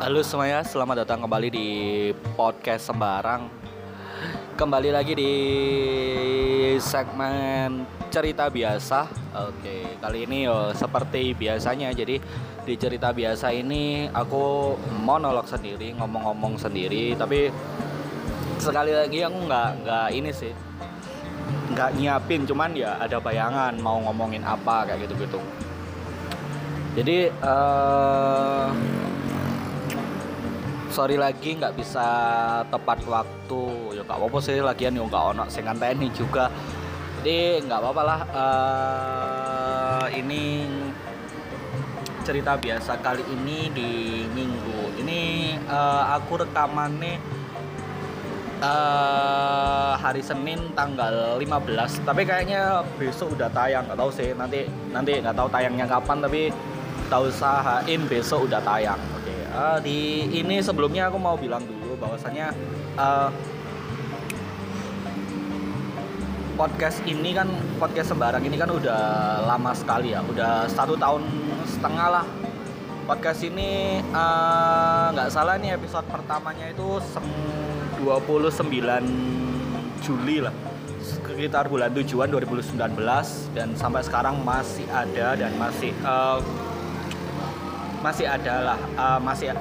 Halo semuanya, selamat datang kembali di podcast Sembarang. Kembali lagi di segmen cerita biasa. Oke, kali ini yo seperti biasanya. Jadi di cerita biasa ini aku monolog sendiri, ngomong-ngomong sendiri. Tapi sekali lagi aku nggak nggak ini sih, nggak nyiapin. Cuman ya ada bayangan mau ngomongin apa kayak gitu-gitu. Jadi uh, sorry lagi nggak bisa tepat waktu. Ya nggak apa-apa sih lagian ya nggak ono sing ini juga. Jadi nggak apa-apa lah uh, ini cerita biasa kali ini di minggu. Ini uh, aku rekamannya uh, hari Senin tanggal 15 tapi kayaknya besok udah tayang nggak tahu sih. Nanti nanti nggak tahu tayangnya kapan tapi tahu usahain besok udah tayang uh, di ini sebelumnya aku mau bilang dulu bahwasanya uh, podcast ini kan podcast sembarang ini kan udah lama sekali ya udah satu tahun setengah lah. Podcast ini eh, nggak uh, salah nih episode pertamanya itu 29 Juli lah. Sekitar bulan tujuan 2019 dan sampai sekarang masih ada dan masih uh, masih ada lah uh, masih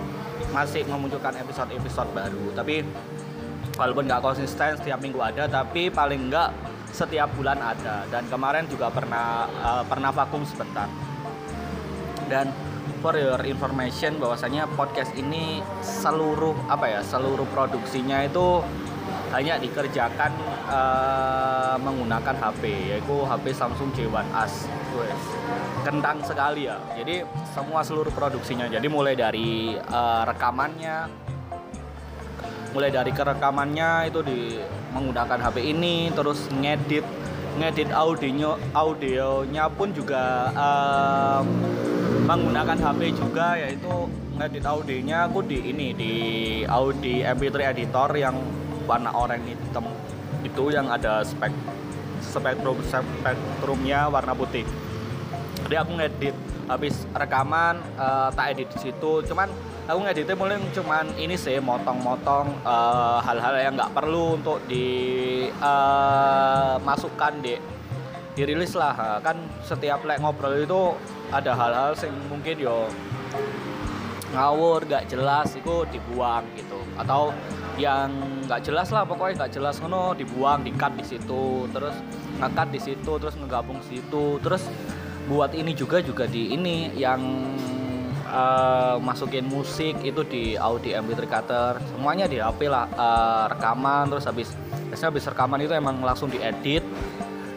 masih memunculkan episode-episode baru. Tapi walaupun nggak konsisten setiap minggu ada tapi paling nggak setiap bulan ada. Dan kemarin juga pernah uh, pernah vakum sebentar. Dan for your information bahwasanya podcast ini seluruh apa ya seluruh produksinya itu hanya dikerjakan uh, menggunakan HP yaitu HP Samsung J1 As. Wes. Kentang sekali ya. Jadi semua seluruh produksinya. Jadi mulai dari uh, rekamannya mulai dari kerekamannya itu di menggunakan HP ini terus ngedit ngedit audionya audionya pun juga uh, menggunakan HP juga yaitu ngedit audionya aku di ini di Audi MP3 editor yang warna oranye hitam itu yang ada spek spektrum spektrumnya warna putih. Jadi aku ngedit habis rekaman uh, tak edit di situ. Cuman aku ngeditnya mulai cuman ini sih motong-motong uh, hal-hal yang nggak perlu untuk dimasukkan uh, di dirilis lah. Kan setiap like ngobrol itu ada hal-hal yang mungkin yo ngawur gak jelas itu dibuang gitu. Atau yang nggak jelas lah pokoknya nggak jelas ngono dibuang di cut di situ terus ngekat di situ terus ngegabung situ terus buat ini juga juga di ini yang uh, masukin musik itu di Audi MP3 Cutter semuanya di HP lah uh, rekaman terus habis biasanya habis rekaman itu emang langsung diedit.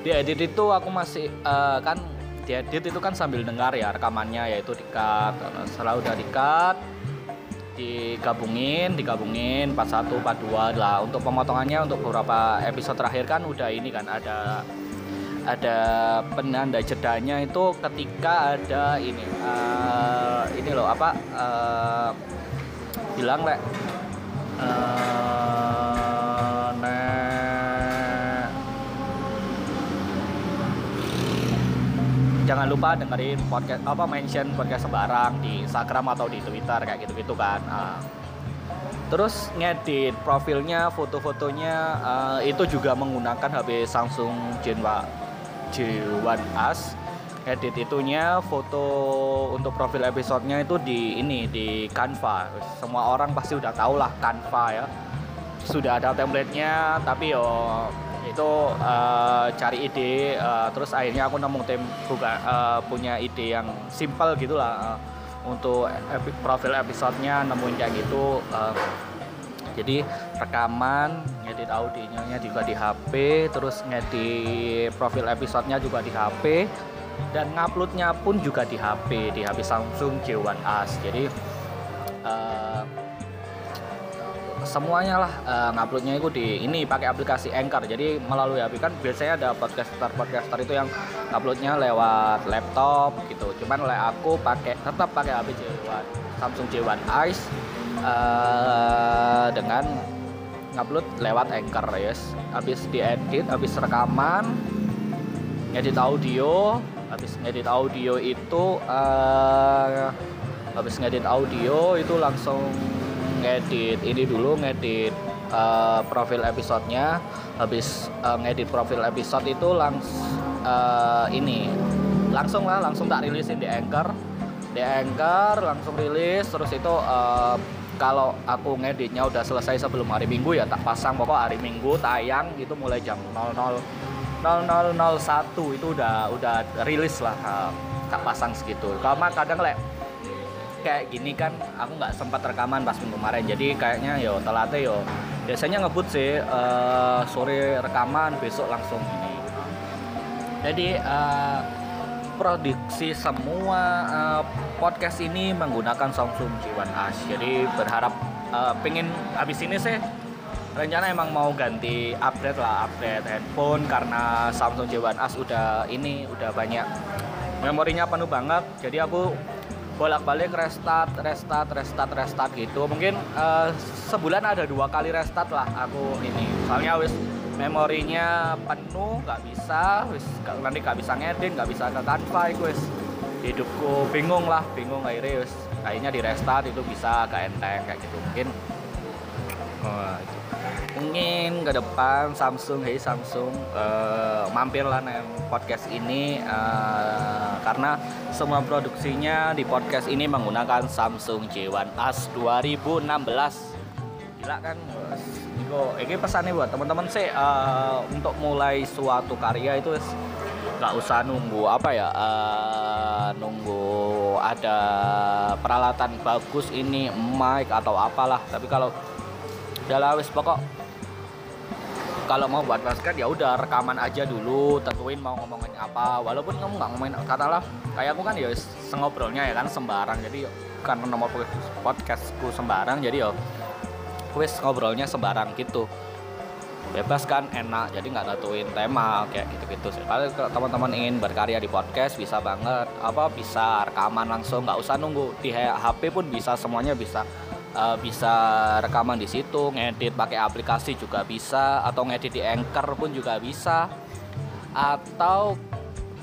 Diedit itu aku masih uh, kan diedit itu kan sambil dengar ya rekamannya yaitu di cut setelah udah di digabungin digabungin 41 42 lah. Untuk pemotongannya untuk beberapa episode terakhir kan udah ini kan ada ada penanda jedanya itu ketika ada ini uh, ini loh apa uh, bilang lek uh, jangan lupa dengerin podcast apa mention podcast sembarang di Instagram atau di Twitter kayak gitu-gitu kan. Uh, terus ngedit profilnya, foto-fotonya uh, itu juga menggunakan HP Samsung Gen J1 As. Edit itunya foto untuk profil episodenya itu di ini di Canva. Semua orang pasti udah tahu lah Canva ya. Sudah ada templatenya, tapi yo itu uh, cari ide uh, terus akhirnya aku nemu tim buka uh, punya ide yang simple gitulah uh, untuk epi profil episodenya nemuin kayak gitu uh, jadi rekaman ngedit audionya juga di HP terus ngedit profil episodenya juga di HP dan nguploadnya pun juga di HP di HP Samsung J1 As jadi uh, semuanya lah uh, nguploadnya itu di ini pakai aplikasi Anchor. Jadi melalui HP kan biasanya ada podcaster podcaster itu yang uploadnya lewat laptop gitu. Cuman oleh aku pakai tetap pakai HP J1 Samsung J1 Ice uh, dengan ngupload lewat Anchor yes. Habis diedit habis rekaman ngedit audio habis ngedit audio itu uh, habis ngedit audio itu langsung ngedit. Ini dulu ngedit uh, profil episodenya. Habis uh, ngedit profil episode itu langsung uh, ini. Langsung lah langsung tak rilisin di anchor. Di anchor langsung rilis terus itu uh, kalau aku ngeditnya udah selesai sebelum hari minggu ya tak pasang. Pokok hari minggu tayang itu mulai jam 00 0001 itu udah udah rilis lah tak pasang segitu. Kalau kadang lek kayak gini kan aku nggak sempat rekaman pas minggu kemarin. Jadi kayaknya yo telatnya yo biasanya ngebut sih uh, sore rekaman besok langsung ini. Jadi uh, produksi semua uh, podcast ini menggunakan Samsung J1 jadi berharap uh, pengen habis ini sih rencana emang mau ganti update lah update handphone karena Samsung J1 udah ini udah banyak memorinya penuh banget. Jadi aku bolak-balik restart, restart, restart, restart gitu. Mungkin uh, sebulan ada dua kali restart lah aku ini. Soalnya wis memorinya penuh, nggak bisa, wis nanti nggak bisa ngedit, nggak bisa ke Canva, wis hidupku bingung lah, bingung akhirnya wis kayaknya di restart itu bisa ke enteng kayak gitu mungkin. Oh, itu mungkin ke depan Samsung hey Samsung uh, mampirlah nih podcast ini uh, karena semua produksinya di podcast ini menggunakan Samsung J1 As 2016 gila kan Niko ini pesannya buat teman-teman sih uh, untuk mulai suatu karya itu nggak usah nunggu apa ya uh, nunggu ada peralatan bagus ini mic atau apalah. Tapi kalau udah wis pokok kalau mau buat basket ya udah rekaman aja dulu tentuin mau ngomongin apa. Walaupun kamu nggak ngomongin katalah kayak aku kan ya sengobrolnya ya kan sembarang. Jadi karena nomor podcastku sembarang jadi ya wis ngobrolnya sembarang gitu. Bebas kan enak jadi nggak tentuin tema kayak gitu-gitu sih. Kalau teman-teman ingin berkarya di podcast bisa banget apa bisa rekaman langsung nggak usah nunggu di HP pun bisa semuanya bisa uh, bisa rekaman di situ, ngedit pakai aplikasi juga bisa, atau ngedit di Anchor pun juga bisa, atau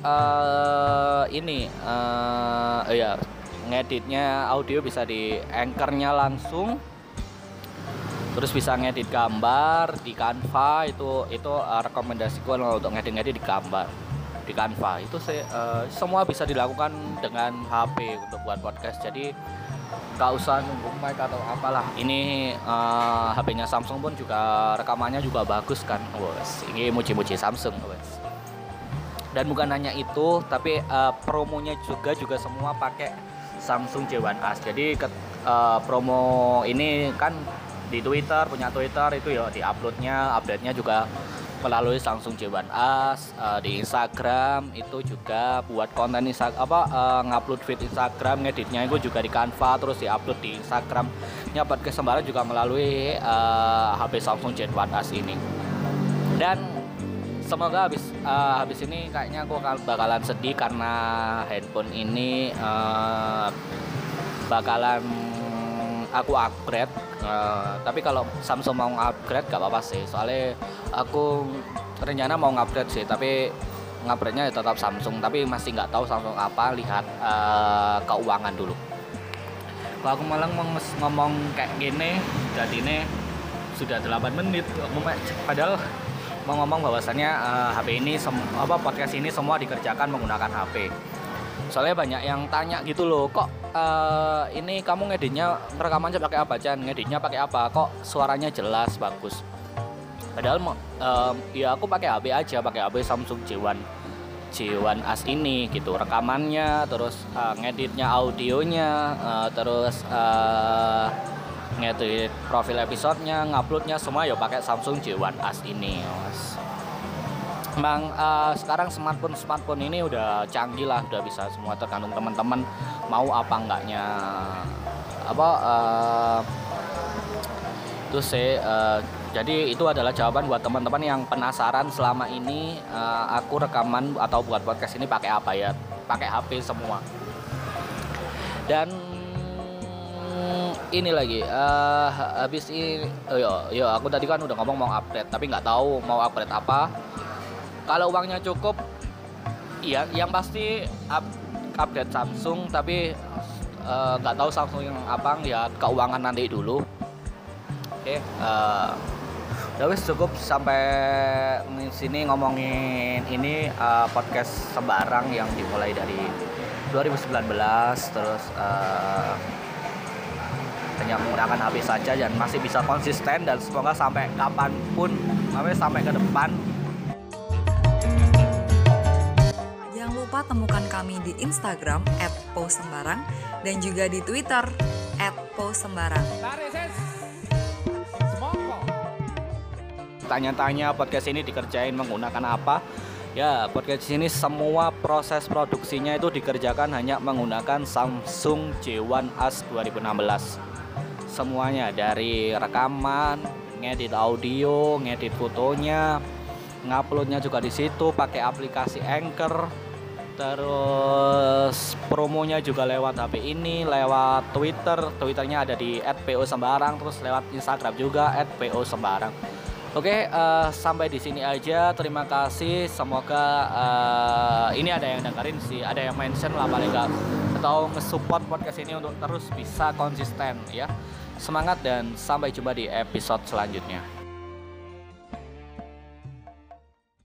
uh, ini uh, ya ngeditnya audio bisa di Anchornya langsung, terus bisa ngedit gambar di Canva itu itu uh, rekomendasiku untuk ngedit-ngedit di gambar di Canva. Itu saya, uh, semua bisa dilakukan dengan HP untuk buat podcast. Jadi gak usah nunggu mic atau apalah. Ini uh, eh, HP-nya Samsung pun juga rekamannya juga bagus kan. Wes ini muji-muji Samsung wes. Dan bukan hanya itu tapi uh, promonya juga juga semua pakai Samsung J1 As jadi ke, uh, promo ini kan di Twitter punya Twitter itu ya di uploadnya update-nya juga melalui Samsung J1 As uh, di Instagram itu juga buat konten Insta apa uh, ngupload feed Instagram ngeditnya itu juga di Canva terus diupload di Instagram nyapat kesempatan juga melalui uh, HP Samsung J1 As ini. Dan semoga habis uh, habis ini kayaknya aku bakalan sedih karena handphone ini uh, bakalan aku upgrade uh, tapi kalau Samsung mau upgrade gak apa-apa sih. Soalnya aku rencana mau upgrade sih tapi ngupgrade-nya ya tetap Samsung tapi masih nggak tahu Samsung apa lihat uh, keuangan dulu. Kalau aku malah ngomong kayak gini jadi ini sudah 8 menit padahal mau ngomong bahwasannya uh, eh, HP ini apa podcast ini semua dikerjakan menggunakan HP soalnya banyak yang tanya gitu loh kok uh, ini kamu ngeditnya rekamannya pakai apa Chan? Ngeditnya pakai apa? Kok suaranya jelas bagus? Padahal um, ya aku pakai HP aja pakai HP Samsung J1 J1 As ini gitu. Rekamannya terus uh, ngeditnya audionya uh, terus uh, ngedit profil episodenya nguploadnya semua ya pakai Samsung J1 As ini mas Emang uh, sekarang smartphone smartphone ini udah canggih lah, udah bisa semua tergantung teman-teman mau apa enggaknya. Apa uh, itu sih uh, jadi itu adalah jawaban buat teman-teman yang penasaran selama ini uh, aku rekaman atau buat podcast ini pakai apa ya? Pakai HP semua. Dan ini lagi uh, habis ini oh yo, yo aku tadi kan udah ngomong mau update tapi nggak tahu mau update apa kalau uangnya cukup ya yang pasti up, update Samsung tapi eh, nggak uh, tahu Samsung yang apa ya keuangan nanti dulu. Oke okay, uh, ya wis cukup sampai sini ngomongin ini uh, podcast sembarang yang dimulai dari 2019 terus uh, hanya menggunakan HP saja dan masih bisa konsisten dan semoga sampai kapan pun sampai sampai ke depan lupa temukan kami di Instagram @posembarang dan juga di Twitter @posembarang. Tanya-tanya podcast ini dikerjain menggunakan apa? Ya, podcast ini semua proses produksinya itu dikerjakan hanya menggunakan Samsung J1 As 2016. Semuanya dari rekaman, ngedit audio, ngedit fotonya, nguploadnya juga di situ pakai aplikasi Anchor. Terus promonya juga lewat HP ini, lewat Twitter. Twitternya ada di @po_sembarang, terus lewat Instagram juga @po_sembarang. Oke, uh, sampai di sini aja. Terima kasih. Semoga uh, ini ada yang dengerin sih, ada yang mention lah paling enggak atau nge-support podcast ini untuk terus bisa konsisten ya. Semangat dan sampai jumpa di episode selanjutnya.